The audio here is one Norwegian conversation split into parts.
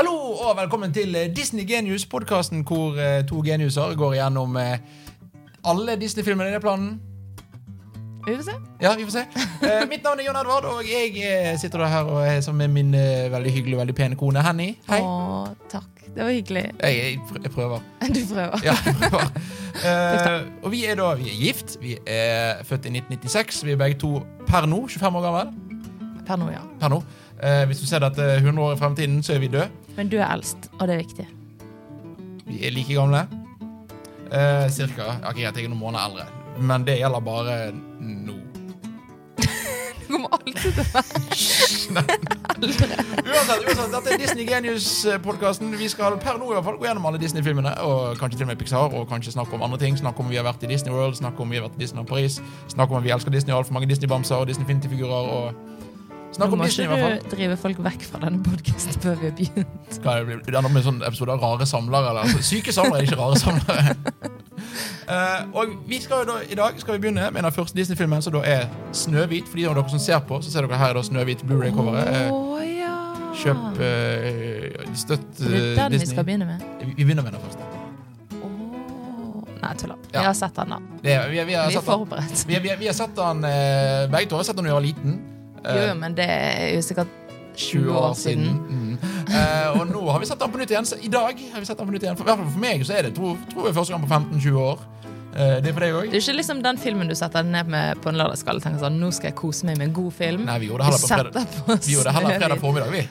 Hallo og velkommen til eh, Disney Genius, podkasten hvor eh, to geniuser går igjennom eh, alle Disney-filmene. Det er planen. Vi får se. Ja, vi får se. Mitt navn er Jon Edvard, og jeg sitter her og er sammen med min veldig hyggelige og veldig pene kone Henny. Hei. Å, takk. Det var hyggelig. Jeg, jeg, pr- jeg prøver. Du prøver. Ja, jeg prøver. Uh, og vi er da vi er gift. Vi er født i 1996. Vi er begge to per nå 25 år gammel. Per nå, ja. Per nå. Hvis du ser dette 100 år i fremtiden, så er vi døde. Men du er eldst, og det er viktig. Vi er like gamle. Eh, cirka. Ok, jeg er noen måneder eldre. Men det gjelder bare nå. Du kommer alltid til å være Uansett, uansett, dette er Disney Genius-podkasten. Vi skal per nå i hvert fall gå gjennom alle Disney-filmene. Og kanskje til og med Pixar, og kanskje snakke om andre ting. Snakke om vi har vært i Disney World, snakke om vi har vært i Disneyland Paris. Snakke om at vi elsker Disney og altfor mange Disney-bamser og Disney-Finty-figurer. og Nå om må Disney, i ikke hvert fall. du drive folk vekk fra denne podkasten før vi har begynt. Skal det bli er sånn episode av Rare samlere? Eller? Altså, syke samlere, ikke rare samlere. uh, og vi skal da, I dag skal vi begynne med den første Disney-filmen, som da er Snøhvit. For de av dere som ser på, så ser dere her er da Snøhvit Blu-ray-coveret. Å Eh, ja. Kjøp uh, Støtt Det er den vi Disney. skal begynne med. Vi, vi begynner med den første. Nei, tuller. Ja. Vi har sett den, da. Det, er- vi, vi, har Vi er sett den, forberedt. vi, vi, vi har sett den eh, begge to har sett den da jeg var liten. Eh, Jo, jo, men det er jo sikkert 20 år siden. Mm. Eh, og nå har vi sett den på nytt igjen. Så I dag har vi sett den på nytt igjen. For, i hvert fall for meg så er det tror, tror jeg første gang på 15-20 år. Eh, det er for deg òg? Det er ikke liksom den filmen du setter deg ned med på en lørdagskveld og tenker sånn Nå skal jeg kose meg med en god film. Nei, vi gjorde det heller på på Vi gjorde det heller fredag formiddag, vi.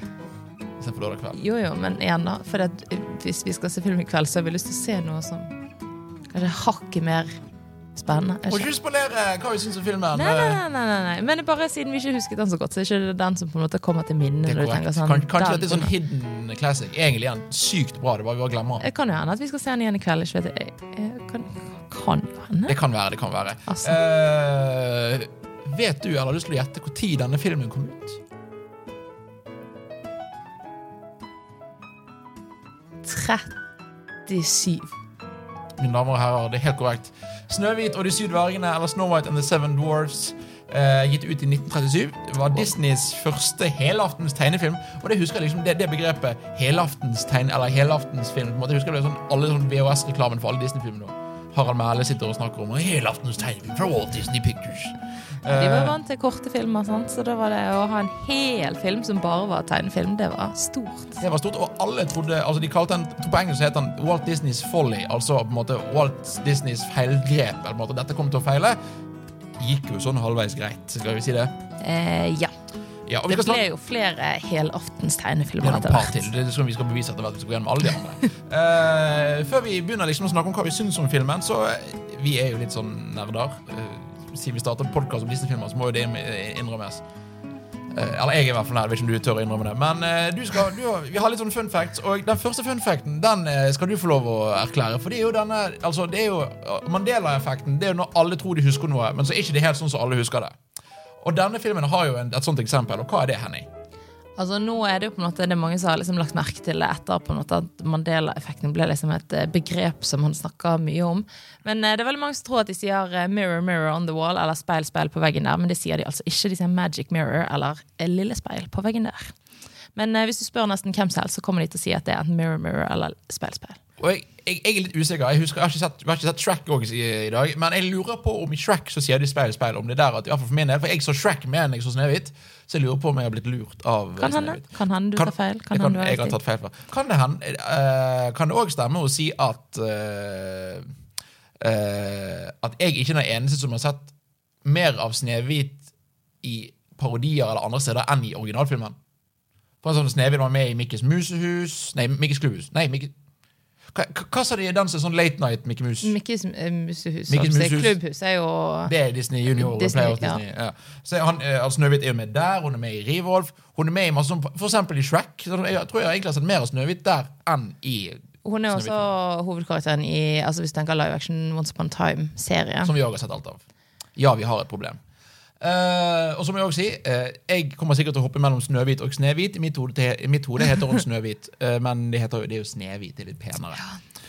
Istedenfor lørdag kveld. Jo, jo, men igjen, da. For at hvis vi skal se film i kveld, så har vi lyst til å se noe som kanskje hakket mer spennende. Må ikke spolere hva vi syns om filmen. Nei, nei, Eh, nei, nei, nei. Men bare siden vi ikke husket den så godt, så er det ikke den som på en måte kommer til korrekt. sånn, kanskje dette er sånn hidden classic. Egentlig er den sykt bra. Det bare vi bare glemmer den. Kan jo hende at vi skal se den igjen i kveld. Ikke vet jeg. kan, kan hende. Det kan være. det kan være Altså. uh, Vet du, eller har du lyst til å gjette når denne filmen kom ut? 37. Mine damer og herrer, det er helt korrekt. 'Snøhvit og de syv dvergene', eller 'Snow White and the Seven Dwarfs', eh, gitt ut i 1937. Det var Disneys første helaftens tegnefilm. Og det husker jeg liksom, det, det begrepet helaftens tegn, eller helaftensfilm. på en måte, jeg husker det sånn, Alle sånn VHS-reklamen for alle Disney-filmer. Harald Mæhle sitter og snakker om helaftens tegnefilm fra Walt Disney Pictures. De var Eh, vant til korte filmer, sant? så da var det å ha en hel film som bare var tegnefilm, det var stort. Det var stort, og alle trodde altså de kalte den, På engelsk het den Walt Disneys Folly, altså på en måte Walt Disneys feilgrep. eller på en måte Dette kom til å feile. Gikk jo sånn halvveis greit, skal vi si det? Eh, ja. Ja, Det ble snakke jo flere helaftens tegnefilmer er etter par hvert. til. Det er sånn vi skal bevise etter hvert. Vi skal gjennom alle de andre. uh, før vi begynner liksom å snakke om hva vi syns om filmen, så eh, vi er jo litt sånn nerder. Uh, siden vi starter podkast om Disney-filmer, så må jo det innrømmes. Uh, eller jeg er i hvert fall nær. Vet ikke om du tør å innrømme det. Men uh, du skal, du vi har litt sånne fun facts, og den første fun facten den skal du få lov å erklære. For det er jo denne altså det er jo Mandela-effekten. Det er jo når alle tror de husker noe, men så er ikke det helt sånn som alle husker det. Og denne filmen har jo et sånt eksempel. Og hva er det, Henning? Altså nå er det jo på en måte Det er mange som har liksom lagt merke til det etter på en måte at Mandela-effekten ble liksom et eh, begrep som han snakker mye om. Men eh, det er veldig mange som tror at de sier eh, 'mirror, mirror on the wall' eller 'speil, speil på veggen der', men det sier de altså ikke. De sier 'magic mirror' eller 'lille speil på veggen der'. Men hvis du spør nesten hvem helst, så kommer de til å si at det er 'mirror, mirror' eller 'speil, speil'. Og jeg, jeg, jeg er litt usikker. Jeg husker, jeg har ikke sett, har ikke sett Shrek også i, i dag. Men jeg lurer på om i Shrek så sier de speil, speil. Om det er der at, for min del, for jeg så Shrek mer enn jeg så Snehvit. Så jeg lurer på om jeg har blitt lurt av Kan hende. Kan hende du tar feil. Kan du jeg har tatt feil. fra. Kan det hende eh, Kan det òg stemme å si at uh, uh, At jeg ikke er den eneste som har sett mer av Snehvit i parodier eller andre steder enn i originalfilmen? For sånn Snehvit var med i Mikkes musehus Nei, Mikkes klubbhus. Nei, Mikke, hva, sa de i den som er sånn late night Mickey Mouse? Mickey's eh, musehus. Mikkes holdt jeg på å si. musehus. Klubbhus er jo Det er Disney Junior. og Disney, ja. Ja. Så han, altså, Snøhvit er jo med der, hun er med i Rivolf. Hun er med i masse sånn, For eksempel i Shrek. Så jeg tror jeg egentlig har sett mer av Snøhvit der enn i Hun er også hovedkarakteren i altså hvis du tenker live action Once Upon a Time-serien. Som vi òg har sett alt av. Ja, vi har et problem. Eh, og så må jeg også si, uh, jeg kommer sikkert til å hoppe mellom Snøhvit og Snehvit. I mitt hode, heter hun Snøhvit, uh, men det, heter, det er jo Snehvit. Det er litt penere.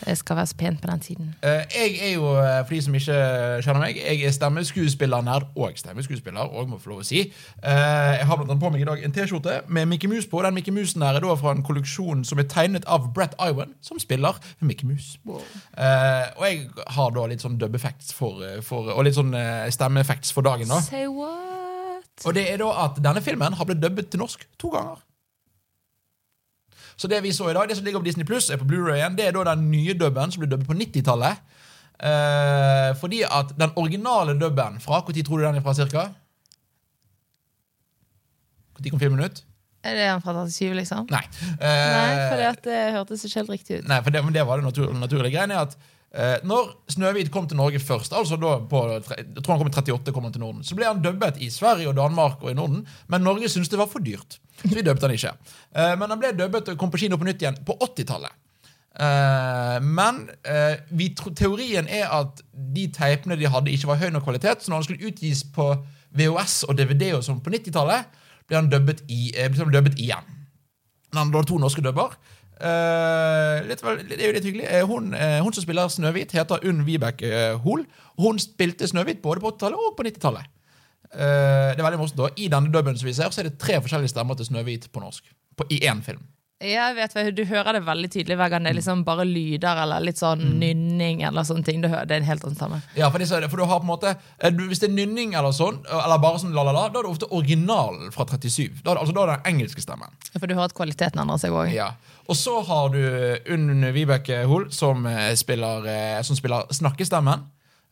Det skal være så pent på den tiden. Eh, Jeg er jo, eh, for de som ikke kjenner meg, jeg er stemmeskuespiller nær og stemmeskuespiller. Og må få lov å si. Eh, Jeg har blant annet på meg i dag en T-skjorte med Mickey Mouse på. Den Mickey Musen her er da fra en kolleksjon som er tegnet av Brett Iwan, som spiller Mickey Mouse. Eh, og jeg har da litt sånn dub-effects for, for, og litt sånn stemmeeffects for dagen. da Say what? Og det er da at denne filmen har blitt dubbet til norsk to ganger. Så det vi så i dag, det som ligger på Disney Pluss, er på Blu-ray igjen. Det er da den nye dubben som ble dubbet på 90-tallet. Eh, fordi at den originale dubben fra Når tror du den er fra, cirka? Når kom filmen ut? Er det en fra 37, liksom? Nei. Eh, nei, for det hørtes ikke helt riktig ut. Nei, for det, men det var det natur, naturlige greien. er at eh, Når Snøhvit kom til Norge først, altså da på, jeg tror han kom i 38, kom han til Norden, så ble han dubbet i Sverige og Danmark og i Norden, men Norge syntes det var for dyrt. Så vi døpte han ikke. Eh, men han ble døpet og kom på kino på nytt igjen på 80-tallet. Eh, men eh, teorien er at de teipene de hadde, ikke var høy nok kvalitet, så når han skulle utgis på VHS og DVD og sånn på 90-tallet, ble han dubbet, i, igjen. Men han var to norske dubber. Uh, litt, det er jo litt hyggelig. Hun, uh, hun som spiller Snøhvit, heter Unn Vibeke Hoel. Hun spilte Snøhvit både på 80-tallet og på 90-tallet. Eh, det er veldig morsomt da I denne dubben som vi ser, så er det tre forskjellige stemmer til Snøhvit på norsk. På, I én film. Jeg vet, Du hører det veldig tydelig hver gang det er liksom bare lyder eller litt sånn Mm. nynning. eller sånne ting. Du hører, det er en helt annen stemme. Ja, for, det, for du har på en måte eh, Hvis det er nynning eller sånn, eller bare sånn la-la-la, da er det ofte originalen fra 37. Da, altså, da er det den engelske stemmen. For du hører at kvaliteten endrer seg òg. Ja. Og så har du Unn Vibeke Hoel, som, eh, spiller, eh, som spiller snakkestemmen.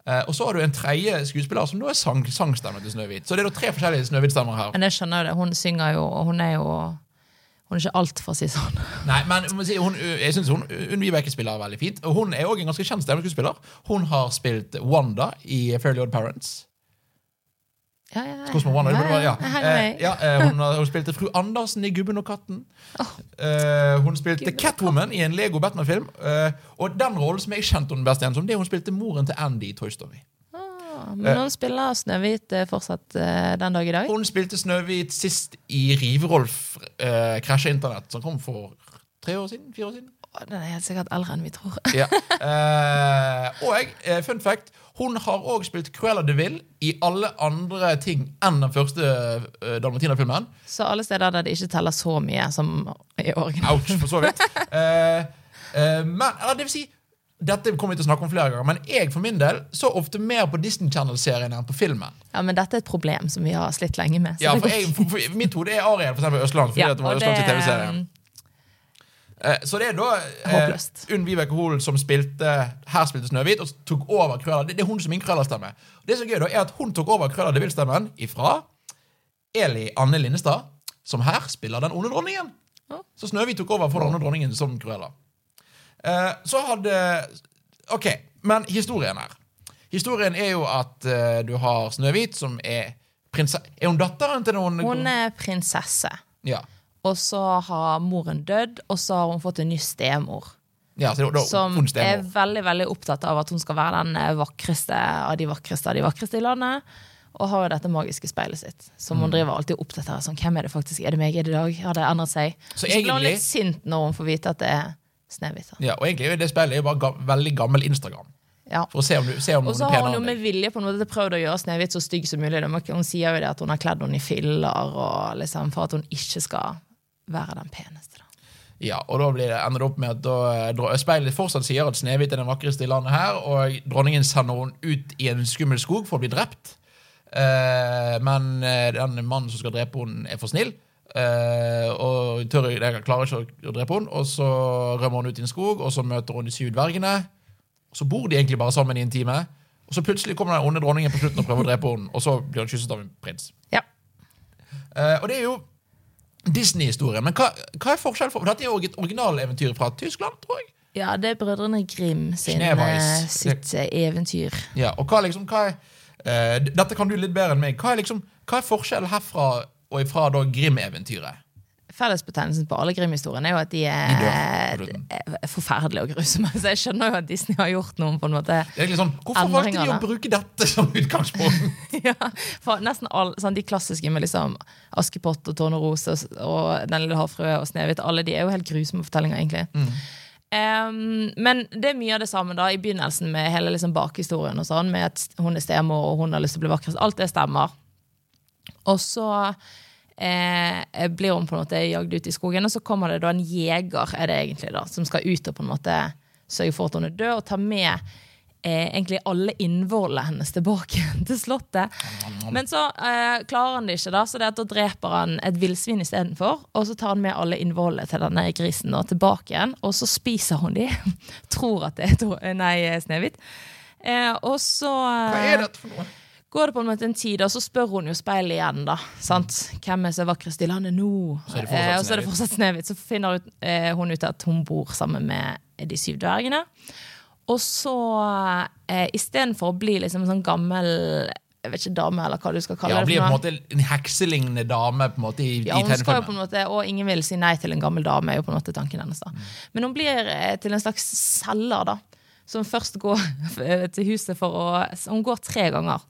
Eh, og så har du en tredje skuespiller som nå er sang, sangstemmen til Snøhvit. Så det er da tre forskjellige Snøhvit-stemmer her. Men jeg skjønner det. Hun synger jo, og hun er jo Hun er ikke alt, for å si sånn. Nei, men hun, jeg synes hun, Unn Vibeke spiller veldig fint. Og hun er òg en ganske kjent stemmeskuespiller. Hun har spilt Wanda i Fairly Odd Parents. Ja, ja, ja. Burde være- ja. Henger Eh, ja, eh, hun, hun spilte fru Andersen i Gubben og katten. Eh, hun spilte Catwoman i en Lego Batman-film. Og den rollen som jeg kjente henne best igjen som, det hun spilte moren til Andy i Toy Story. Men hun spiller Snøhvit fortsatt den dag i dag. Hun spilte Snøhvit sist i Rive-Rolf eh, krasja internett, som kom for tre år siden? Fire år siden? Den er helt sikkert eldre enn vi tror. Ja. Eh, og jeg, fun fact, hun har òg spilt Cruella de Vil i alle andre ting enn den første uh, Dalmatina-filmen. Så alle steder der det ikke teller så mye som i originalen. Ouch, for så vidt. uh, uh, men, eller det vil si dette kommer vi til å snakke om flere ganger, men jeg for min del så ofte mer på Disney Channel-serien enn på filmen. Ja, men dette er et problem som vi har slitt lenge med. Ja, for, jeg, for, for Mitt hode er Ariel, for eksempel Østland. Fordi Ja, at det var Østland Østlands det- TV-serie. Eh, Så det er da eh, Unn Vibeke Holen som spilte her spilte Snøhvit, og tok over Krølla. Det, det er hun som min Krølla-stemme. Det som er gøy da, er at hun tok over Krølla de Vil-stemmen ifra Eli Anne Linnestad, som her spiller den onde dronningen. Ja. Så Snøhvit tok over for den onde dronningen som Krølla. Eh, så hadde Ok, men historien her. Historien er jo at eh, du har Snøhvit, som er prinsesse... Er hun datteren til noen Hun er prinsesse. Ja. Og så har moren dødd, og så har hun fått en ny stemor. ja så da, Som er veldig veldig opptatt av at hun skal være den eh, vakreste av de vakreste av de vakreste i landet. Og har jo dette magiske speilet sitt, som Mm. hun driver alltid og oppdaterer. Sånn, hvem er det faktisk? Er det meg i dag? Har det endret seg? Så Så blir hun litt sint når hun får vite at det er Snehvit. Ja, og egentlig er det speilet jo bare ga veldig gammel Instagram. Ja. For å se om, du, se om Og så har hun jo med vilje på en måte prøvd å gjøre Snehvit så stygg som mulig. Hun sier jo det at hun har kledd henne i filler og liksom, for at hun ikke skal være den peneste. Da. Ja, og da blir det, ender det opp med at da, speilet fortsatt sier at Snehvit er den vakreste i landet her, og dronningen sender henne ut i en skummel skog for å bli drept. Eh, men eh, den mannen som skal drepe henne, er for snill. eh, og tør, klarer ikke å, drepe henne. Og så rømmer hun ut i en skog, og så møter hun de syv dvergene. Så bor de egentlig bare sammen i en time. Og så plutselig kommer den onde dronningen på slutten og prøver å drepe henne, og så blir hun kysset av en prins. Ja. Eh, og det er jo Disney-historien. Men hva, hva er forskjellen for Dette er jo et originaleventyr fra Tyskland, tror jeg. ja, det er Brødrene Grim sin, eh, sitt det, eventyr. Ja, og hva liksom, hva er uh, Dette kan du litt bedre enn meg. Hva er, liksom, hva er forskjellen herfra og ifra da Grim-eventyret? Fellesbetegnelsen på alle Grim-historiene er jo at de er, er forferdelige og grusomme. Så jeg skjønner jo at Disney har gjort noen på en måte Det er sånn, Hvorfor valgte de å bruke dette som utgangspunkt? ja, for nesten all, sånn, De klassiske med liksom Askepott og Tårn og, og Den lille havfrue og Snehvit, alle de er jo helt grusomme fortellinger, egentlig. Em, men det er mye av det samme da i begynnelsen med hele liksom bakhistorien. og sånn, Med at hun er stemor og hun har lyst til å bli vakrest. Alt det stemmer. Og så eh, blir hun på en måte jagd ut i skogen, og så kommer det da en jeger er det egentlig da, som skal ut og på en måte sørge for at hun er død, og ta med eh, egentlig alle innvollene hennes tilbake til slottet. Men så eh, klarer han det ikke, da, så det at da dreper han et villsvin istedenfor. Og så tar han med alle innvollene til denne grisen da, tilbake igjen, og så spiser hun de. Tror at det er to- nei, Snehvit. Eh, og så Hva er dette for noe? Går det på en måte en tid, og så spør hun jo speilet igjen, da. Sant? Hvem er så vakrest i landet nå? Så eh, og så er det fortsatt Snehvit. Så finner eh, hun ut at hun bor sammen med de syv dvergene. Og så, eh, istedenfor å bli liksom en sånn gammel jeg vet ikke, dame, eller hva du skal kalle Ja, det. blir på en måte en hekselignende dame på en måte i, Ja, i hun skal jo på en måte, Og ingen vil si nei til en gammel dame, er jo på en måte tanken hennes. da. Men hun blir eh, til en slags selger, da. Som først går til huset for å Hun går tre ganger.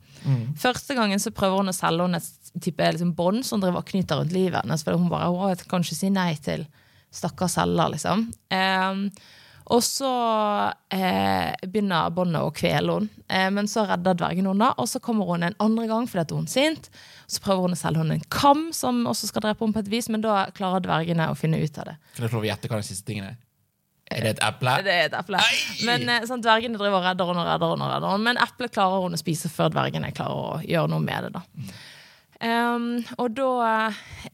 Første gangen så prøver hun å selge henne et type liksom, bånd som driver knyter rundt livet hennes. For hun bare å, jeg kan ikke si nei til stakkars selger, liksom. Ehm, og så eh, begynner båndet å kvele henne, eh, men så redder dvergen henne. Og så kommer hun en andre gang fordi hun er sint. Så prøver hun å selge henne en kam, som også skal drepe henne på et vis, men da klarer dvergene å finne ut av det. Kan jeg få lov å gjette hva den siste tingen er? Er det et eple? Det er et eple. Men eh, sånn, dvergene driver og redder henne og redder henne. redder henne. Men eplet klarer hun å spise før dvergene klarer å gjøre noe med det. da. Um, og da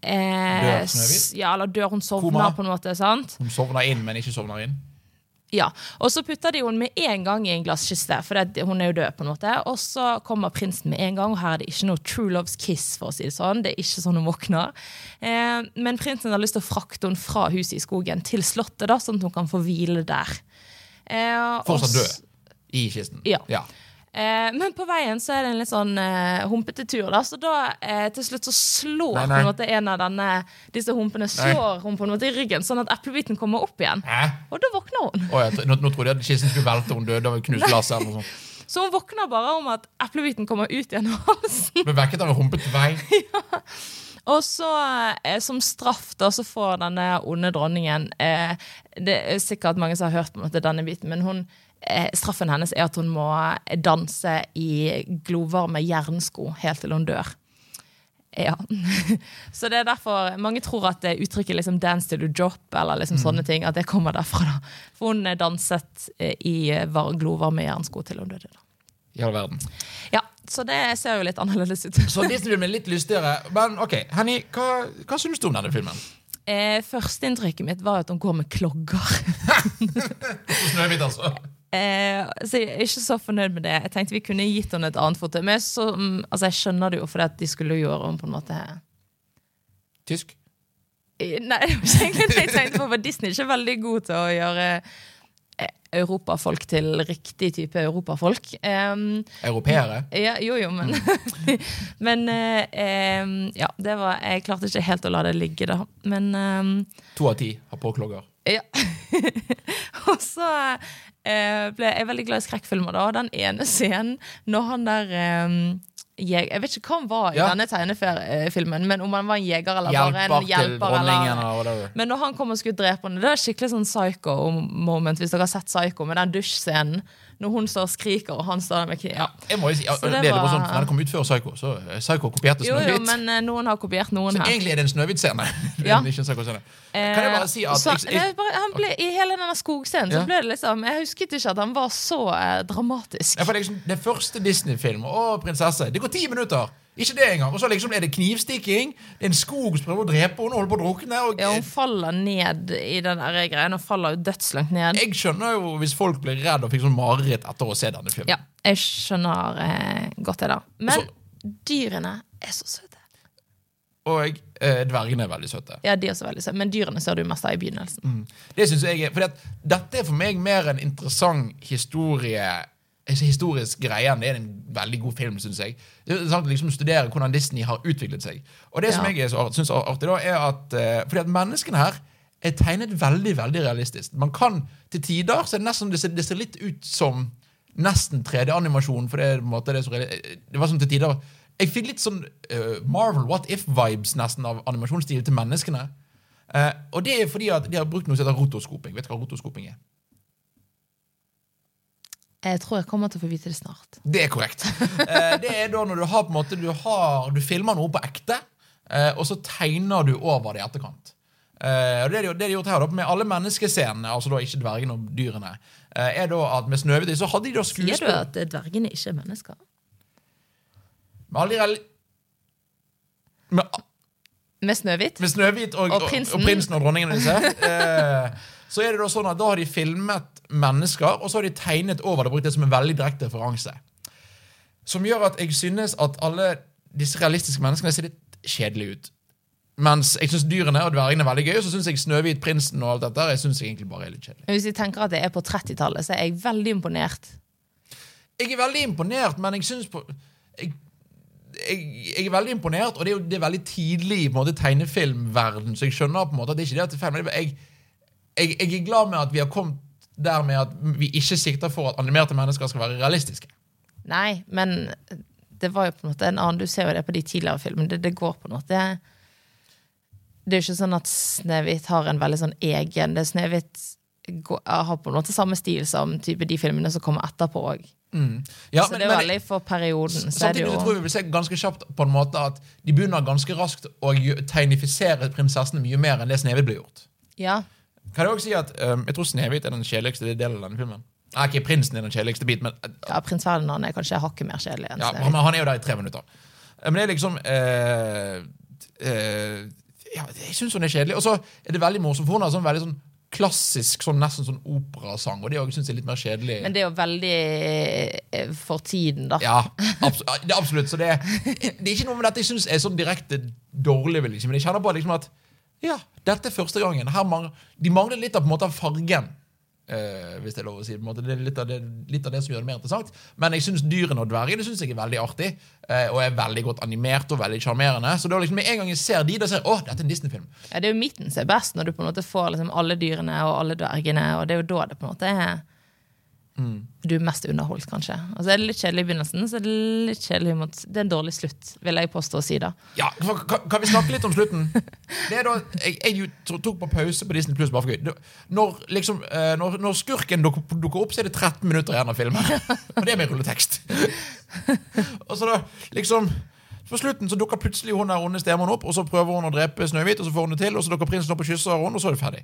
eh, Dør Snøhvit? Ja, eller dør hun sovner Koma? på en måte. sant? Hun sovner inn, men ikke sovner inn. Ja, Og så putter de henne med en gang i en glasskiste, for det, hun er jo død. på en måte Og så kommer prinsen med en gang, og her er det ikke noe true loves kiss. for å si Det sånn Det er ikke sånn hun våkner. Eh, men prinsen har lyst til å frakte henne fra huset i skogen til slottet, da, sånn at hun kan få hvile der. Eh, Fortsatt død i kisten. Ja. Ja. Eh, men på veien så er det en litt sånn eh, humpete tur, da. Så da eh, til slutt så slår Nei, nei. en måte en av denne, disse humpene slår hun på en måte i ryggen, sånn at eplebiten kommer opp igjen. Hæ? Og da våkner hun. Oh, jeg, nå, nå trodde jeg at kisten skulle velte, hun døde av et knust glass. eller noe sånt. Så hun våkner bare om at eplebiten kommer ut gjennom halsen. Ble vekket av en humpete vei. Og så, eh, som straff, da, så får denne onde dronningen eh, Det er sikkert mange som har hørt på denne biten, men hun, straffen hennes er at hun må danse i glovarme jernsko helt til hun dør. Ja. Så det er derfor mange tror at det uttrykket liksom 'dance till you drop' eller liksom sånne ting, at det kommer derfra. da. For hun eh, danset eh, i eh, glovarme jernsko til hun døde. da. I all verden. Ja, så det ser jo litt annerledes ut. Så Disney-filmen er litt lystigere. Men ok, Henny, hva, hva syns du om denne filmen? Eh, Førsteinntrykket mitt var at hun går med klogger. Snøhvit, altså. Eh, så jeg er ikke så fornøyd med det. Jeg tenkte vi kunne gitt henne et annet foto. Men så, mm, altså jeg skjønner det jo fordi at de skulle gjøre om på en måte Tysk? Eh, Nei, det var ikke egentlig det jeg tenkte på, for Disney er ikke veldig god til å gjøre eh, europafolk til riktig type europafolk. Um, Europeere? ja, jo, jo, men Men eh, em, ja, det var Jeg klarte ikke helt å la det ligge, da. Men um, To av ti har påklogger. Ja. og så eh, ble jeg veldig glad i skrekkfilmer. da Den ene scenen når han der eh, jeg, jeg vet ikke hva han var i Ja. denne tegnefilmen, men om han var en jeger eller bare en hjelper. Eller, men når han kom og skulle drepe henne, det er skikkelig sånn psycho-moment, hvis dere har sett Psycho, med den dusjscenen. Når hun står og skriker, og han står der med kniv. Ja. Jeg må jo si, Så det, er var- sånn, Den kom ut før Psycho, så eh, Psycho kopierte Jo, jo, men uh, noen har kopiert noen Så her. egentlig er det en Snøhvit-scene. Ja. Kan jeg bare si at så, jeg, jeg, bare, ble, I hele denne skogscenen Ja. så ble det liksom Jeg husket ikke at han var så uh, dramatisk. Ja, for det, er liksom, det første Disney-film å, prinsesse. Det går ti minutter. Ikke det engang. Og så liksom er det knivstikking. Det er en skog som prøver å drepe henne holder på å drukne. Og Ja, hun faller ned i den greien. Hun faller jo dødslangt ned. jeg skjønner jo hvis folk blir redd og fikk sånn mareritt etter å se denne filmen. Ja, jeg skjønner eh, godt det, da. Men Så- dyrene er så søte. Og eh, dvergene er veldig søte. Ja, de er også veldig søte. Men dyrene ser du mest av i begynnelsen. Det synes jeg er, fordi at Dette er for meg mer en interessant historie historisk greie det er en veldig god film, syns jeg. Det er liksom studere hvordan Disney har utviklet seg. Og det som jeg syns er artig, da, er at eh, fordi at menneskene her er tegnet veldig veldig realistisk. Man kan til tider så det nesten det ser, det ser litt ut som nesten 3D-animasjon. for Det måte det, det var sånn til tider Jeg fikk litt sånn uh, Marvel What If-vibes nesten av animasjonsstil til menneskene. Uh, og det er fordi at de har brukt noe som heter rotoskoping. Vet du hva rotoskoping er? Jeg tror jeg kommer til å få vite det snart. Det er korrekt. Eh, det er da når du har på en måte Du, har, du filmer noe på ekte, eh, og så tegner du over det i etterkant. Eh, og det de, det de gjort her da, Med alle menneskescenene, altså da ikke dvergene og dyrene, eh, er da at med Snøhvit så hadde de da skuespill Sier du at dvergene ikke er mennesker? med alle de rel- med, Med Snøhvit? med Snøhvit og, Og og, prinsen. og prinsen og dronningen disse, eh, så er det da sånn at da har de filmet mennesker, og så har de tegnet over det, brukt det som en veldig direkte referanse. Som gjør at jeg synes at alle disse realistiske menneskene ser litt kjedelige ut. Mens jeg syns dyrene og dvergene er veldig gøy, og så syns jeg Snøhvit, prinsen og alt dette jeg synes jeg egentlig bare er litt kjedelig. Men Hvis jeg tenker at det er på 30-tallet, så er jeg veldig imponert. Jeg er veldig imponert, men jeg syns på jeg, jeg, jeg er veldig imponert, og det er jo det er veldig tidlig i på en måte tegnefilmverden, så jeg skjønner på en måte at det ikke er det at det er feil. Men jeg, jeg, jeg er glad med at vi har kommet der med at vi ikke sikter for at animerte mennesker skal være realistiske. Nei, men det var jo på en måte en annen Du ser jo det på de tidligere filmene. Det, det går på en måte Det er jo ikke sånn at Snehvit har en veldig sånn egen det Snehvit har på en måte samme stil som de filmene som kommer etterpå òg. Ja, så det er veldig for perioden. Er Samtidig så jo tror jeg vi vil se ganske kjapt på en måte at de begynner ganske raskt å tegnifisere prinsessene mye mer enn det Snehvit ble gjort. Ja. Kan jeg også si at um, Jeg tror Snehvit er den kjedeligste delen av denne filmen. Nei, ikke prinsen er den kjedeligste biten, men ja Prins Ferdinand er kanskje hakket mer kjedelig enn Ja, Snehvit. han, han er jo der i tre minutter. Men det er liksom eh, eh, ja, Jeg syns hun er kjedelig. Og så er det veldig morsomt, for hun har sånn veldig sånn klassisk, sånn, nesten sånn operasang, og det syns jeg er litt mer kjedelig. Men det er jo veldig eh, for tiden, da. Ja, abs det er absolutt. Så det, det er ikke noe med dette jeg syns er sånn direkte dårlig, vel, liksom. men jeg kjenner på liksom at ja, dette er første gangen. Mangler, de mangler litt av på en måte av fargen. eh, hvis det er lov å si. Det er litt av det, litt av det som gjør det mer interessant. Men jeg syns dyrene og dvergene synes jeg er veldig artig. eh, og er veldig godt animert og veldig sjarmerende. Så da liksom med en gang jeg ser de, da ser jeg å, dette er en Disney-film. Ja, det er jo midten som er best, når du på en måte får liksom alle dyrene og alle dvergene. Og det er jo da det på en måte er du er mest underholdt, kanskje. Og så er det litt kjedelig i begynnelsen, så er det litt kjedelig mot Det er en dårlig slutt, vil jeg påstå å si da. Ja, kan, kan- vi snakke litt om slutten? Det er da, Jeg, jeg tok på pause på Disney Plus bare for gøy. Når, liksom, eh, når, når skurken dukker, dukker opp, så er det 13 minutter igjen av filmen. Og det er med rulletekst. Og så da, liksom På slutten så dukker plutselig hun der onde stemmen opp, og så prøver hun å drepe Snøhvit, og så får hun det til, og så dukker prinsen opp og kysser henne, og så er det ferdig.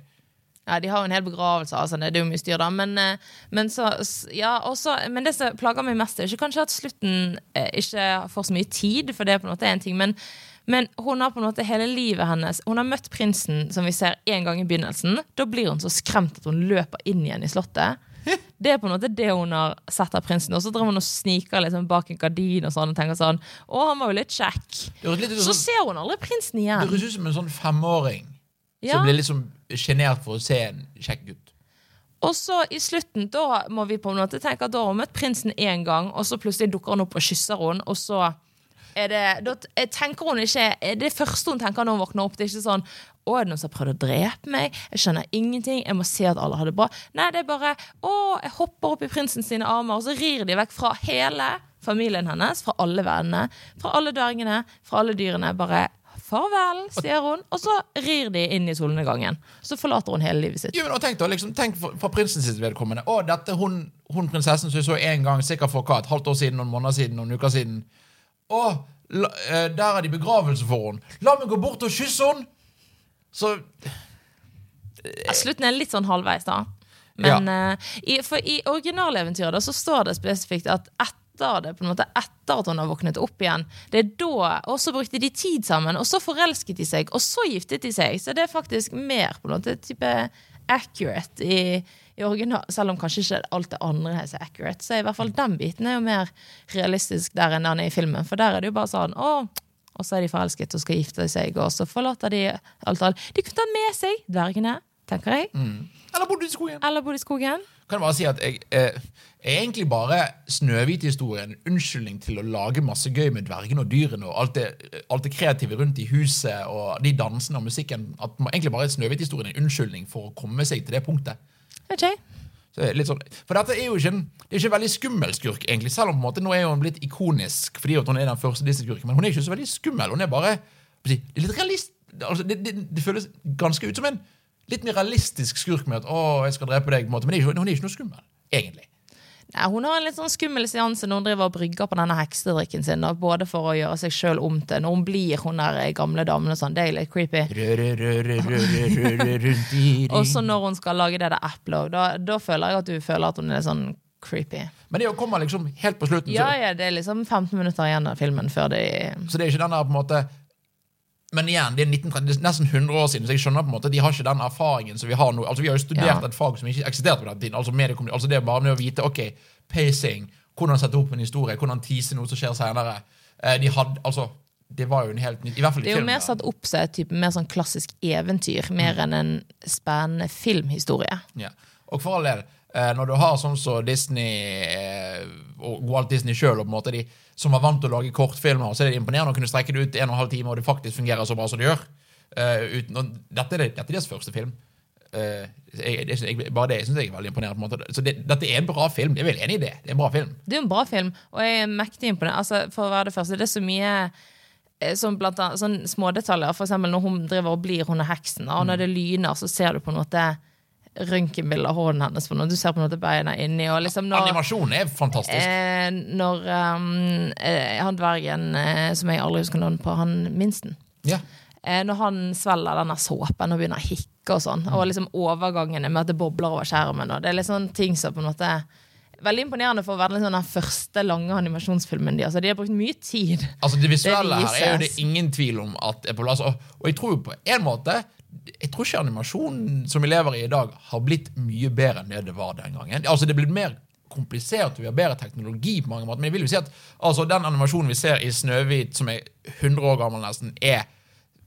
Ja, De har jo en hel begravelse, altså, det er jo mye styr, da. Men, eh, men, så, ja, også, men det som plager meg mest, er ikke kanskje at slutten eh, ikke får så mye tid, for det er på en måte en ting. Men, men hun har på en måte hele livet hennes Hun har møtt prinsen, som vi ser en gang i begynnelsen. Da blir hun så skremt at hun løper inn igjen i slottet. Det er på en måte det hun har sett av prinsen. Og så driver hun og sniker liksom bak en gardin og sånn og tenker sånn Å, han var jo litt kjekk. Litt Så som, ser hun aldri prinsen igjen. det høres ut som en sånn femåring Ja. som blir liksom sjenert for å se en kjekk gutt. Og så i slutten da må vi på en måte tenke at da har hun møtt prinsen én gang, og så plutselig dukker han opp og kysser henne, og så er det, da tenker hun ikke er Det første hun tenker når hun våkner opp, det er ikke sånn å, er det noen som har prøvd å drepe meg? Jeg skjønner ingenting. Jeg må se at alle har det bra. Nei, det er bare å, jeg hopper opp i prinsen sine armer, og så rir de vekk fra hele familien hennes, fra alle vennene, fra alle dvergene, fra alle dyrene. Bare farvel, sier hun, og så rir de inn i solnedgangen. Så forlater hun hele livet sitt. Jo, men, tenk da, liksom, tenk for, for prinsens vedkommende. Å, dette hun, hun prinsessen som jeg så en gang, sikkert for hva, et halvt år siden, noen måneder siden, noen uker siden. Å, la, eh, der er de begravelse for henne. La meg gå bort og kysse henne! Så Ja, Slutten er litt sånn halvveis, da. Men eh, i, for i originaleventyret da, så står det spesifikt at etter det, på en måte etter at hun har våknet opp igjen, det er da Og så brukte de tid sammen, og så forelsket de seg, og så giftet de seg. Så det er faktisk mer på en måte type accurate i, i original, selv om kanskje ikke alt det andre er så accurate. Så i hvert fall den biten er jo mer realistisk der enn den er i filmen. For der er det jo bare sånn å, og så er de forelsket og skal gifte seg, og så forlater de alt. alt. De kunne tatt med seg dvergene, tenker jeg. Eller bodde i skogen. Eller bodde i skogen. Kan jeg bare si at jeg eh, er egentlig bare Snøhvit-historien en unnskyldning til å lage masse gøy med dvergene og dyrene og alt det, alt det kreative rundt i huset og de dansene og musikken. At man egentlig bare Snøhvit-historien en unnskyldning for å komme seg til det punktet. Okay. Så litt sånn, for dette er jo ikke en, det er ikke en veldig skummel skurk, egentlig. Selv om på en måte nå er hun blitt ikonisk fordi hun er den første Disney-skurken. Men hun er ikke så veldig skummel. Hun er bare det er litt realist, altså, det, det, det føles ganske ut som en litt mer realistisk skurk med at 'å, jeg skal drepe deg', på en måte. men er ikke, hun er ikke noe skummel, egentlig. Nei, hun har en litt sånn skummel seanse når hun driver og brygger på denne heksedrikken sin. Da, både for å gjøre seg sjøl om til Når hun blir hun der gamle damen og sånn. Det er litt creepy. Og så når hun skal lage det der eplet da, da føler jeg at du føler at hun er sånn creepy. Men det kommer liksom helt på slutten. Ja, så, ja, det er liksom 15 minutter igjen av filmen før de så det er ikke den der på en måte Men igjen, det er 1930, er nesten 100 år siden, så jeg skjønner på en måte at de har ikke den erfaringen som vi har nå. Altså Vi har jo studert Ja. et fag som ikke eksisterte på den tiden. Altså, altså Det er bare med å vite ok, pacing, hvordan sette opp en historie, hvordan tease noe som skjer senere. Eh, de hadde, altså Det var jo en helt ny I hvert fall i Det er jo mer satt opp som et type mer sånn klassisk eventyr, mer enn en spennende filmhistorie. Ja. Og for all del, når du har sånn som Disney eh, og Walt Disney sjøl, som var vant til å lage kortfilmer, så er det imponerende å kunne strekke det ut en og en halv time, og det faktisk fungerer så bra som det gjør. Eh, uten, dette, er dette er deres første film. Eh, jeg, det, jeg, bare det syns jeg er veldig imponerende. Så det, dette er en bra film. Jeg er vel enig i det. Det er en bra film. Det er en bra film, og jeg er mektig imponert. Altså, for å være det første, det er så mye eh, som blant annet, sånn smådetaljer. For eksempel når hun driver og blir hun er heksen, og når det lyner, så ser du på en måte røntgenbilde av hånden hennes. For når Du ser på en måte beina inni. Og liksom når, Animasjonen er fantastisk. eh, når um, eh, han dvergen eh, som jeg aldri husker navnet på, han minsten Ja. eh, Når han svelger denne såpen og begynner å hikke og sånn, og liksom overgangene med at det bobler over skjermen. Og det er litt sånne ting som på en måte Veldig imponerende for å være liksom den første lange animasjonsfilmen de, altså, de har brukt mye tid. Altså Det visuelle Det her er jo det ingen tvil om at er på plass. Og, og jeg tror på en måte Jeg tror ikke animasjonen som vi lever i i dag, har blitt mye bedre enn det det var den gangen. Altså Det er blitt mer komplisert, vi har bedre teknologi på mange måter. Men jeg vil jo si at altså, den animasjonen vi ser i Snøhvit, som er 100 år gammel nesten, er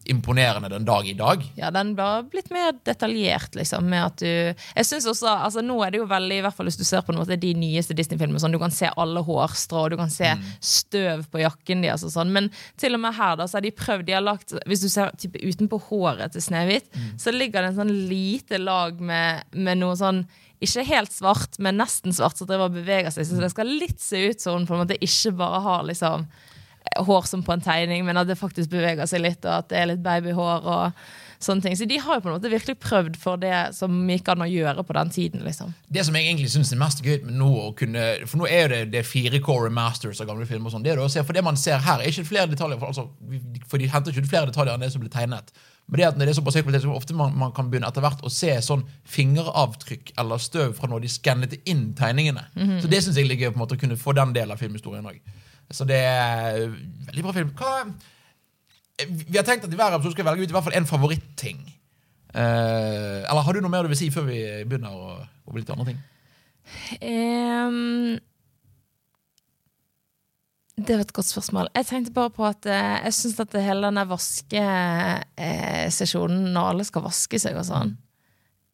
imponerende den dag i dag. Ja, den var blitt mer detaljert, liksom. Med at du Jeg synes også, altså Nå er det jo veldig, i hvert fall hvis du ser på måte de nyeste Disney-filmene, sånn, du kan se alle hårstrå, og du kan se støv på jakken deres og sånn. Men til og med her da, så har de prøvd, de har lagt Hvis du ser type utenpå håret til Snehvit, så ligger det en sånn lite lag med, med noe sånn ikke helt svart, men nesten svart, som driver og beveger seg. Så det skal litt se ut som hun på en måte ikke bare har liksom hår som på en tegning, men at det faktisk beveger seg litt, og at det er litt babyhår og sånne ting. Så de har jo på en måte virkelig prøvd for det som gikk an å gjøre på den tiden, liksom. Det som jeg egentlig synes er mest gøy med nå kunne For nå er jo det, det 4K remasters av gamle filmer. og sånn, det det For det man ser her, er ikke flere detaljer. For, altså, for de henter ikke flere detaljer enn det som ble tegnet. Men det at når det er såpass høy kvalitet, så ofte man, man kan begynne etter hvert å se sånn fingeravtrykk eller støv fra når de skannet inn tegningene. Så det syns jeg er på en måte å kunne få den delen av filmhistorien òg. Så det er veldig bra film. Hva, vi har tenkt at i hver episode skal vi velge ut i hvert fall en favoritting. Uh, eller har du noe mer du vil si før vi begynner å gå litt til andre ting? Um, det var et godt spørsmål. Jeg tenkte bare på at eh, jeg syns at hele denne vaskesesjonen, når alle skal vaske seg og sånn,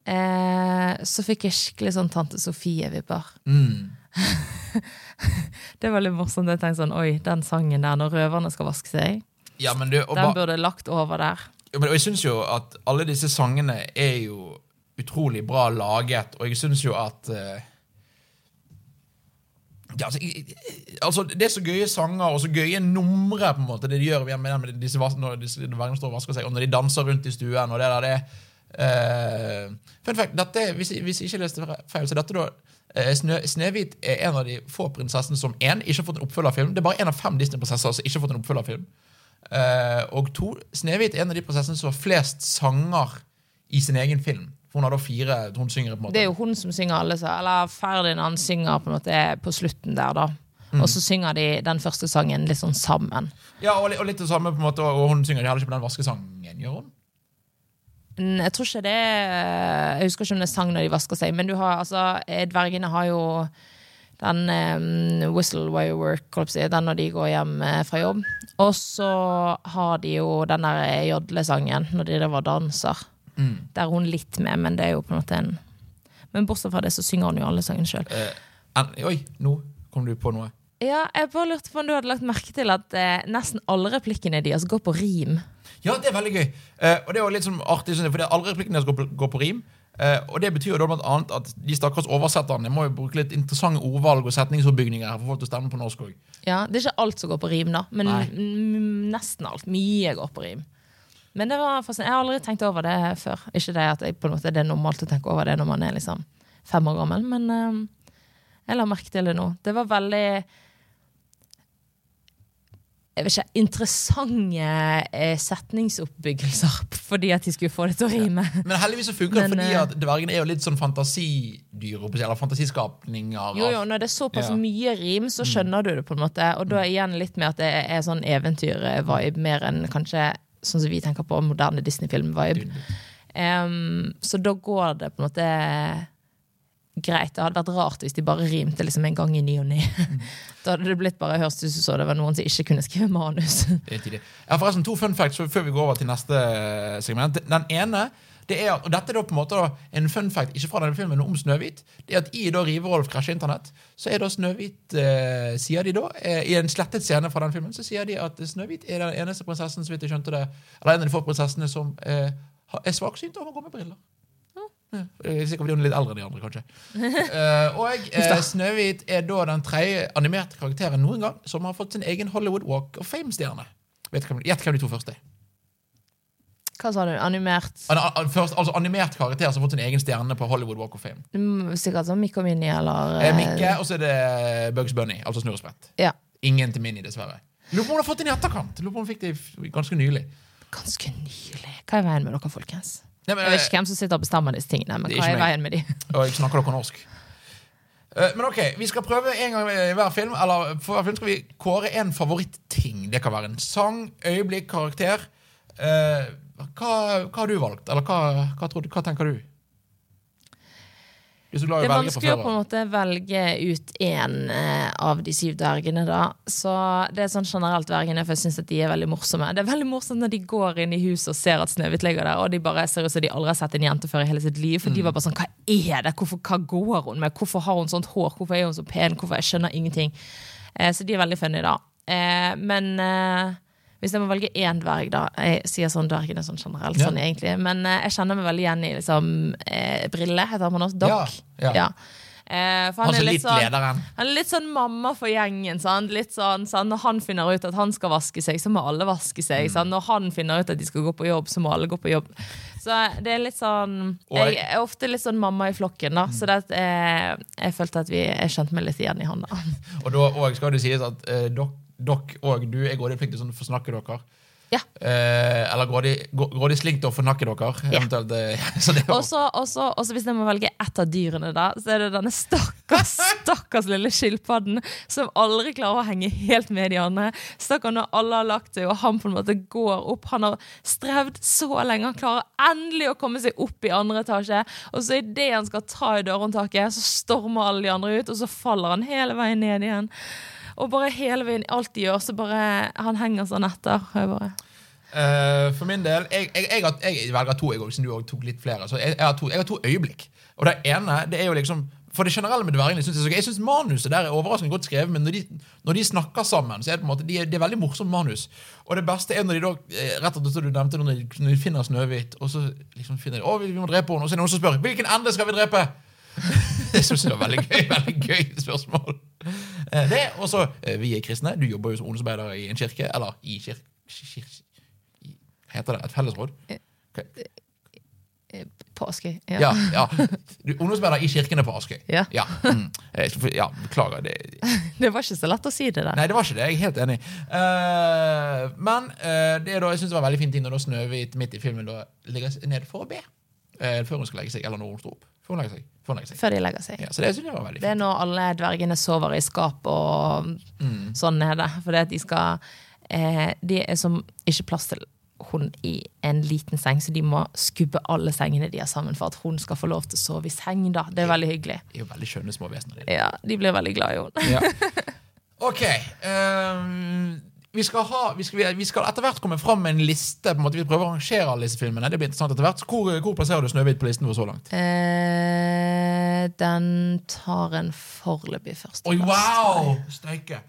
eh, så fikk jeg skikkelig sånn Tante Sofie-vibber. Mm. Det var litt morsomt. Jeg tenkte sånn, oi, den sangen der når røverne skal vaske seg, Ja, og, den burde lagt over der. ja, men, jeg syns jo at alle disse sangene er jo utrolig bra laget, og jeg syns jo at uh, ja, altså, jeg- altså, Det er så gøye sanger og så gøye numre på en måte det de gjør med, med disse, når disse står og vasker seg, og når de danser rundt i stuen. og det der, det uh, Fun fact, dette, hvis, hvis jeg ikke leste feil, så dette da Snø, Snehvit er en av de få prinsessene som en, ikke har fått en oppfølgerfilm. Det er bare en av fem Disney-prinsesser som ikke har fått en oppfølgerfilm. Uh, og to, Snehvit er en av de prinsessene som har flest sanger i sin egen film. Hun har da fire hun synger på en måte. Det er jo hun som synger alle så, Eller Ferdinand synger på en måte på slutten der, da. Og så synger de den første sangen litt sånn sammen. Ja, og, og litt det samme, på en måte, og hun synger heller ikke på den vaskesangen, gjør hun? Mm, Jeg tror ikke det Jeg husker ikke om det er sang når de vasker seg, men du har altså eh, Dvergene har jo den um, whistle while you work, den når de går hjem eh, fra jobb. Og så har de jo den der jodlesangen når de driver og danser. Der er hun litt med, men det er jo på en måte en Men bortsett fra det, så synger hun jo alle sangene sjøl. Eh, oi, nå kom du på noe. Ja, jeg bare lurte på om du hadde lagt merke til at eh, nesten alle replikkene deres går på rim. Ja, det er veldig gøy. Eh, og det er jo litt sånn artig, for det for alle replikkene deres går, på- går på rim. Eh, og det betyr jo da blant annet at de stakkars oversetterne må jo bruke litt interessante ordvalg og setningsoppbygninger her for folk til å stemme på norsk òg. Ja, Det er ikke alt som går på rim, da, men Nei. m- nesten alt. Mye går på rim. Men det var fascinerende. Jeg har aldri tenkt over det før. Ikke det at jeg, på en måte, det er normalt å tenke over det når man er liksom fem år gammel, men eh, jeg la merke til det nå. Det var veldig ikke, interessante eh, setningsoppbyggelser fordi at de skulle få det til å rime. Men heldigvis så funker det fordi eh, at dvergene er jo litt sånn fantasidyr, eller fantasiskapninger. Jo, jo, når det er såpass Ja. Mm. mye rim, så skjønner du det på en måte. Og da igjen litt med at det er sånn eventyrvibe mer enn kanskje sånn som vi tenker på moderne Disney-film-vibe. Um, så da går det på en måte greit. Det hadde vært rart hvis de bare rimte liksom en gang i ny og ne. Da hadde det blitt bare hørt ut som det var noen som ikke kunne skrive manus. Det er tidlig. Jeg forresten to fun facts før vi går over til neste segment. Den ene det er, og dette er da på en måte en fun fact ikke fra denne filmen, men om Snøhvit. Det er at I da Riverolf krasjer internett, så er da Snøhvit eh, sier de da, eh, I en slettet scene fra den filmen så sier de at Snøhvit er den eneste prinsessen så vidt jeg skjønte det, eller en av de få prinsessene som eh, er svaksynt og må gå med briller. Ja, jeg er sikkert fordi hun er litt eldre enn de andre, kanskje. uh, og uh, Snøhvit er da den tredje animerte karakteren noen gang som har fått sin egen Hollywood Walk of Fame-stjerne. Gjett hvem de to første er. Hva sa du? Animert? An an først, altså animert karakter som har fått sin egen stjerne på Hollywood Walk of Fame. Mm, Sikkert sånn Mikke og Minnie eller Eh, eh, Mikke, og så er det Bugs Bunny, altså Snurresprett. Ja. Ingen til Minnie, dessverre. Lurer på om hun har fått den i etterkant. Lurer på om hun fikk det ganske nylig. Ganske nylig. Hva er veien med dere, folkens? Nei, men, Jeg vet ikke hvem som sitter og bestemmer disse tingene, men hva er meg. veien med de? Og jeg snakker dere norsk. Eh, Men ok, vi skal prøve en gang i hver film. Eller for hver film skal vi kåre en favoritting. Det kan være en sang, øyeblikk, karakter. Eh, hva, hva har du valgt? Eller hva, hva, du, hva tenker du? Du er så glad i Det er vanskelig å på en måte velge ut én eh, av de syv dvergene, da. Så det er sånn generelt dvergene, for jeg syns at de er veldig morsomme. Det er veldig morsomt når de går inn i huset og ser at Snøhvit ligger der, og de bare ser ut som de aldri har sett en jente før i hele sitt liv. For de var bare sånn Hva er det? Hvorfor, hva går hun med? Hvorfor har hun sånt hår? Hvorfor er hun så pen? Hvorfor? Jeg skjønner ingenting. Eh, så de er veldig funny, da. Eh, men eh, hvis jeg må velge én dverg, da Jeg sier sånn dvergene sånn generelt, Ja. sånn egentlig. Men eh, jeg kjenner meg veldig igjen i liksom eh, Brille, heter han også. Doc. Ja, ja. Eh, Han han, er litt sånn, han er litt sånn mamma for gjengen. Sant? Litt sånn, sant? Når han finner ut at han skal vaske seg, så må alle vaske seg. Mm. Når han finner ut at de skal gå på jobb, så må alle gå på jobb. Så det er litt sånn jeg- Jeg er ofte litt sånn mamma i flokken, da. Så det, eh, jeg følte at vi, jeg kjente meg litt igjen i han, da. Og da og skal det sies at eh, dere dere og du er grådig flink til å forsnakke dere. Ja. Eh, eller går de grådig slink til å fornakke dere. Ja. Eventuelt, eh, Og så, og så- og så hvis jeg må velge ett av dyrene, da, så er det denne stakkars stakkars lille skilpadden som aldri klarer å henge helt med de andre. Stakkar når alle har lagt seg, og han på en måte går opp. Han har strevd så lenge. Han klarer endelig å komme seg opp i andre etasje. Og så idet han skal ta i dørhåndtaket, så stormer alle de andre ut, og så faller han hele veien ned igjen. Og bare hele veien, alt de gjør, så bare Han henger sånn etter. Jeg bare Uh, for min del Jeg, jeg, jeg, jeg velger to, jeg òg, siden du også tok litt flere. Så jeg, har to, har to øyeblikk. Og det ene det er jo liksom For det generelle med dvergene synes jeg, jeg synes manuset der er overraskende godt skrevet, men når de, når de snakker sammen, så er det på en måte de er, det er veldig morsomt manus. Og det beste er når de da eh, rett og slett du nevnte, når de, når de finner Snøhvit, og så liksom finner de, å, vi, vi må drepe henne, og så er det noen som spør hvilken ende skal vi drepe. det synes jeg var veldig gøy. veldig gøy spørsmål. Eh, det, og så, eh, Vi er kristne. Du jobber jo som ungdomsarbeider i en kirke. Eller i kirke, Kir, kir, Heter det et fellesråd? Ok. eh, På Askøy. Ja. Ja. ja. Du, ungdomsarbeider i kirkene på Askøy. Ja. Ja, mm. Eh, ja, beklager. Det, Det var ikke så lett å si det der. nei, det var ikke det. Jeg er helt enig. Uh, men uh, det da, jeg synes det var veldig fint når da Snøhvit midt i filmen da ligger ned for å be. Eh, før hun skal legge seg, eller når hun står opp. Før hun legger seg. Før legger seg. Før de legger seg. Ja, så det synes jeg var veldig Det er når alle dvergene sover i skap og Mm. sånn det For det at de skal eh, De er som ikke plass til hun i en liten seng, så de må skubbe alle sengene de har sammen for at hun skal få lov til å sove i seng. da. Det er veldig hyggelig. De er jo veldig skjønne små vesener. Ja, De blir veldig glad i henne. Ja. Ok. ehm, vi, skal ha, vi, skal, vi skal etter hvert komme fram med en liste. på en måte Vi prøver å rangere alle disse filmene. Det blir interessant etter hvert. Hvor, hvor plasserer du Snøhvit på listen vår så langt? Eh, den tar en foreløpig førsteplass. Oi, wow! Steike.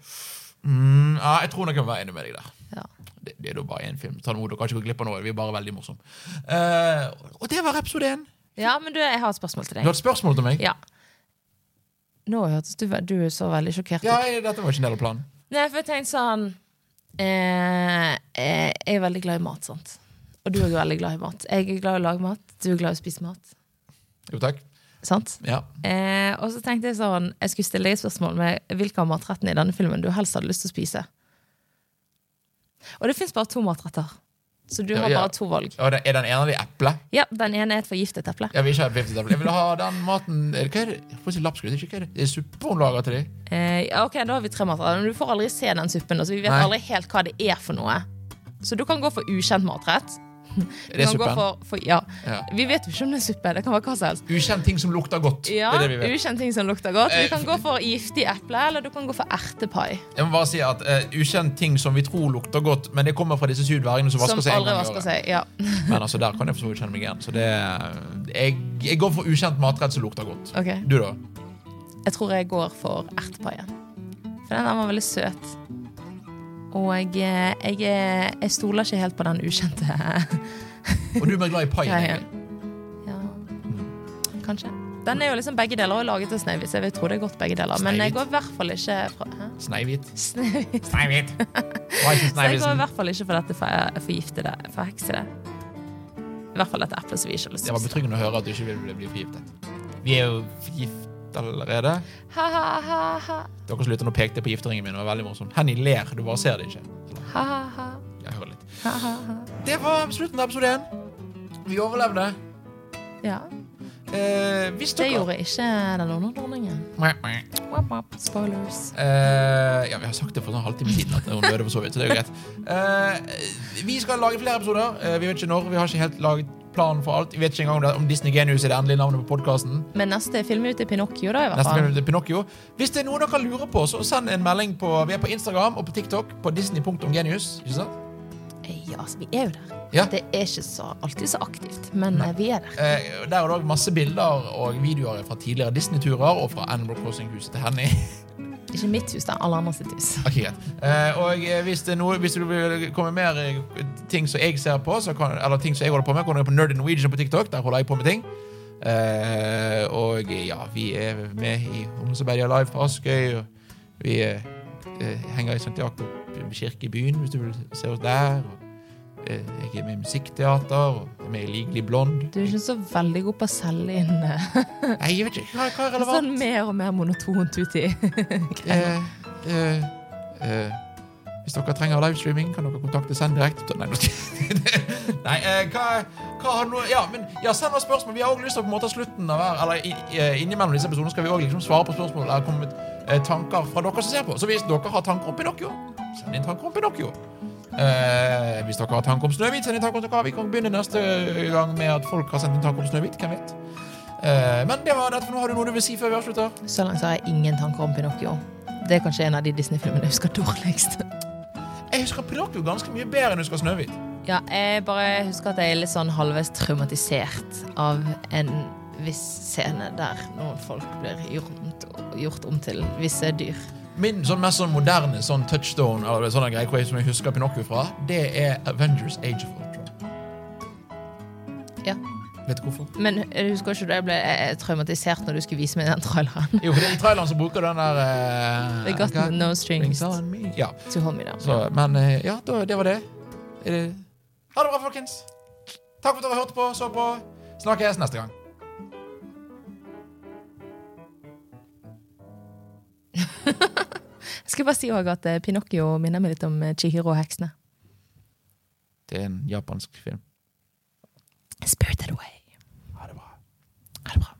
Mm, ja, jeg tror nok jeg må være enig med deg der. Ja. Det, det er da bare én film. Ta det med Dere kan ikke gå glipp av noe. Vi er bare veldig morsomme. Eh, og det var episode én. ja, men du, jeg har et spørsmål til deg. Du har et spørsmål til meg? Ja. Nå hørtes du Du så veldig sjokkert ut. Ja, dette var ikke en del av planen. Nei, for jeg tenkte sånn eh, eh, Jeg er veldig glad i mat, sant. Og du er jo veldig glad i mat. Jeg er glad i å lage mat. Du er glad i å spise mat. Jo, takk. Sant? Ja. Eh, og så tenkte jeg sånn Jeg skulle stille deg et spørsmål med hvilke av matrettene i denne filmen du helst hadde lyst til å spise. Og det fins bare to matretter. Så du har ja. bare to valg. Og er den ene av de eple? Ja, Den ene er et forgiftet eple. Jeg vil ikke ha et forgiftet eple. Jeg vil ha den maten er det- Hva er det? Lapskaus, hva er det? Det er suppe hun lager til dem. Eh, ja, ok, Da har vi tre matretter. Men du får aldri se den suppen. Så vi vet Nei. aldri helt hva det er for noe. Så du kan gå for ukjent matrett. Er det suppen? For, for, ja. Ja. Vi vet jo ikke om det er suppe. Det kan være hva som helst. Ukjent ting som lukter godt. Ja, Det det. Ukjent ting som lukter godt. Vi kan gå for giftig eple, eller du kan gå for ertepai. Jeg må bare si at uh, Ukjent ting som vi tror lukter godt, men det kommer fra disse syv dvergene som vasker Som seg aldri vasker seg. Ja. Men altså, der kan jeg for så vidt kjenne meg igjen. Så det, jeg, jeg går for ukjent matrett som lukter godt. Okay. Du, da? Jeg tror jeg går for ertepaien. For den der var veldig søt. Og jeg, jeg, jeg stoler ikke helt på den ukjente Og du er mer glad i pai? Ja, kanskje. Den er jo liksom begge deler og laget av Snehvit, så jeg vil tro det er godt begge deler. Men jeg går i hvert fall ikke fra Hæ? Snehvit. Så jeg går i hvert fall ikke for dette for- forgiftede, forheksede. I hvert fall dette eplet som vi ikke har lyst Det var betryggende å høre at du ikke vil bli- forgiftet. Vi er jo gift allerede. Ha, ha, ha, ha. Dere som lytter nå pekte på gifteringen min. Det var veldig morsomt. Henny ler, du bare ser det ikke. Ha, ha, ha. Jeg hører litt. Ha, ha, ha. Det var slutten av episode én. Vi overlevde. Ja, Eh, det gjorde ikke den onde dronningen. Wap, wap. Spoilers. Eh, ja, vi har sagt det for en halvtime siden at hun døde for så vidt, så det er jo greit. Eh, vi skal lage flere episoder. Eh, vi vet ikke når. Vi har ikke helt laget planen for alt. Vi vet ikke engang om Disney Genius er det endelige navnet på podkasten. Men neste film ut er Pinocchio, da, i hvert Neste film ut er Pinocchio. Hvis det er noe dere lurer på, så send en melding på Vi er på Instagram og på TikTok på disney.genius. Ikke sant? Eh, Ja, altså, vi er jo der. Ja. Det er ikke så, alltid så aktivt, men Nei. vi er der. Eh, der er det også masse bilder og videoer fra tidligere Disney-turer og fra Animal Crossing-huset til Henny. Ikke mitt hus, da. Alle andre sitt hus. Ok, greit. Eh, og eh, hvis, det noe, hvis du vil komme mer eh, ting som jeg ser på, kan, eller ting som jeg holder på med, kan du på Nerd Norwegian på TikTok. Der holder jeg på med ting. Eh, og ja, vi er med i Ungdomsarbeidet Live på Askøy. Og vi eh, eh, henger i. Jakob kirke i byen, hvis du vil se oss der. Og, eh, jeg er med i musikkteater og er med i Legally blond. Du er ikke så veldig god på å selge inn eh, Nei, jeg vet ikke hva, hva er relevant. sånn mer og mer monotont uti. Eh, eh, eh, hvis dere trenger livestreaming, kan dere kontakte Send direkte. Nei, Nei eh, hva, hva har noe Ja, men ja, send oss spørsmål. Vi har også lyst til å på en måte slutten av hver Eller i, innimellom disse episodene skal vi også liksom svare på spørsmål eller komme med eh, tanker fra dere som ser på. Så hvis dere har tanker om Pinocchio, send inn tanker om Pinocchio. Eh, hvis dere har tanker om Snøhvit, send en tanke om dere. Vi kan begynne neste gang med at folk har sendt en tanker om Snøhvit. Hvem vet? Eh, men det var dette for nå. Har du noe du vil si før vi avslutter? Så langt har jeg ingen tanker om Pinocchio. Det er kanskje en av de Disney-filmene jeg husker dårligst. Jeg husker Pinocchio ganske mye bedre enn jeg husker Snøhvit. Ja, jeg bare husker at jeg er litt sånn halvveis traumatisert av en viss scene der noen folk blir gjort, gjort om til visse dyr. Min sånn mest sånn moderne sånn touchstone eller hvor jeg, som jeg husker Pinocchio fra, det er Avengers Age of Ultron. Ja. Vet du hvorfor? Men jeg husker ikke da jeg ble eh, traumatisert når du skulle vise meg den traileren. Jo, for det er I traileren så bruker den der uh, They got no strings on me. Ja, to hold me down. så, Men uh, ja, da, det var det. Det. Ha det bra, folkens. Takk for at dere hørte på, så på. Snakkes neste gang. jeg skal bare si òg at eh, Pinocchio minner meg litt om eh, Chihiro og heksene. Det er en japansk film. Spirited Away. Ha det bra. Ha det bra.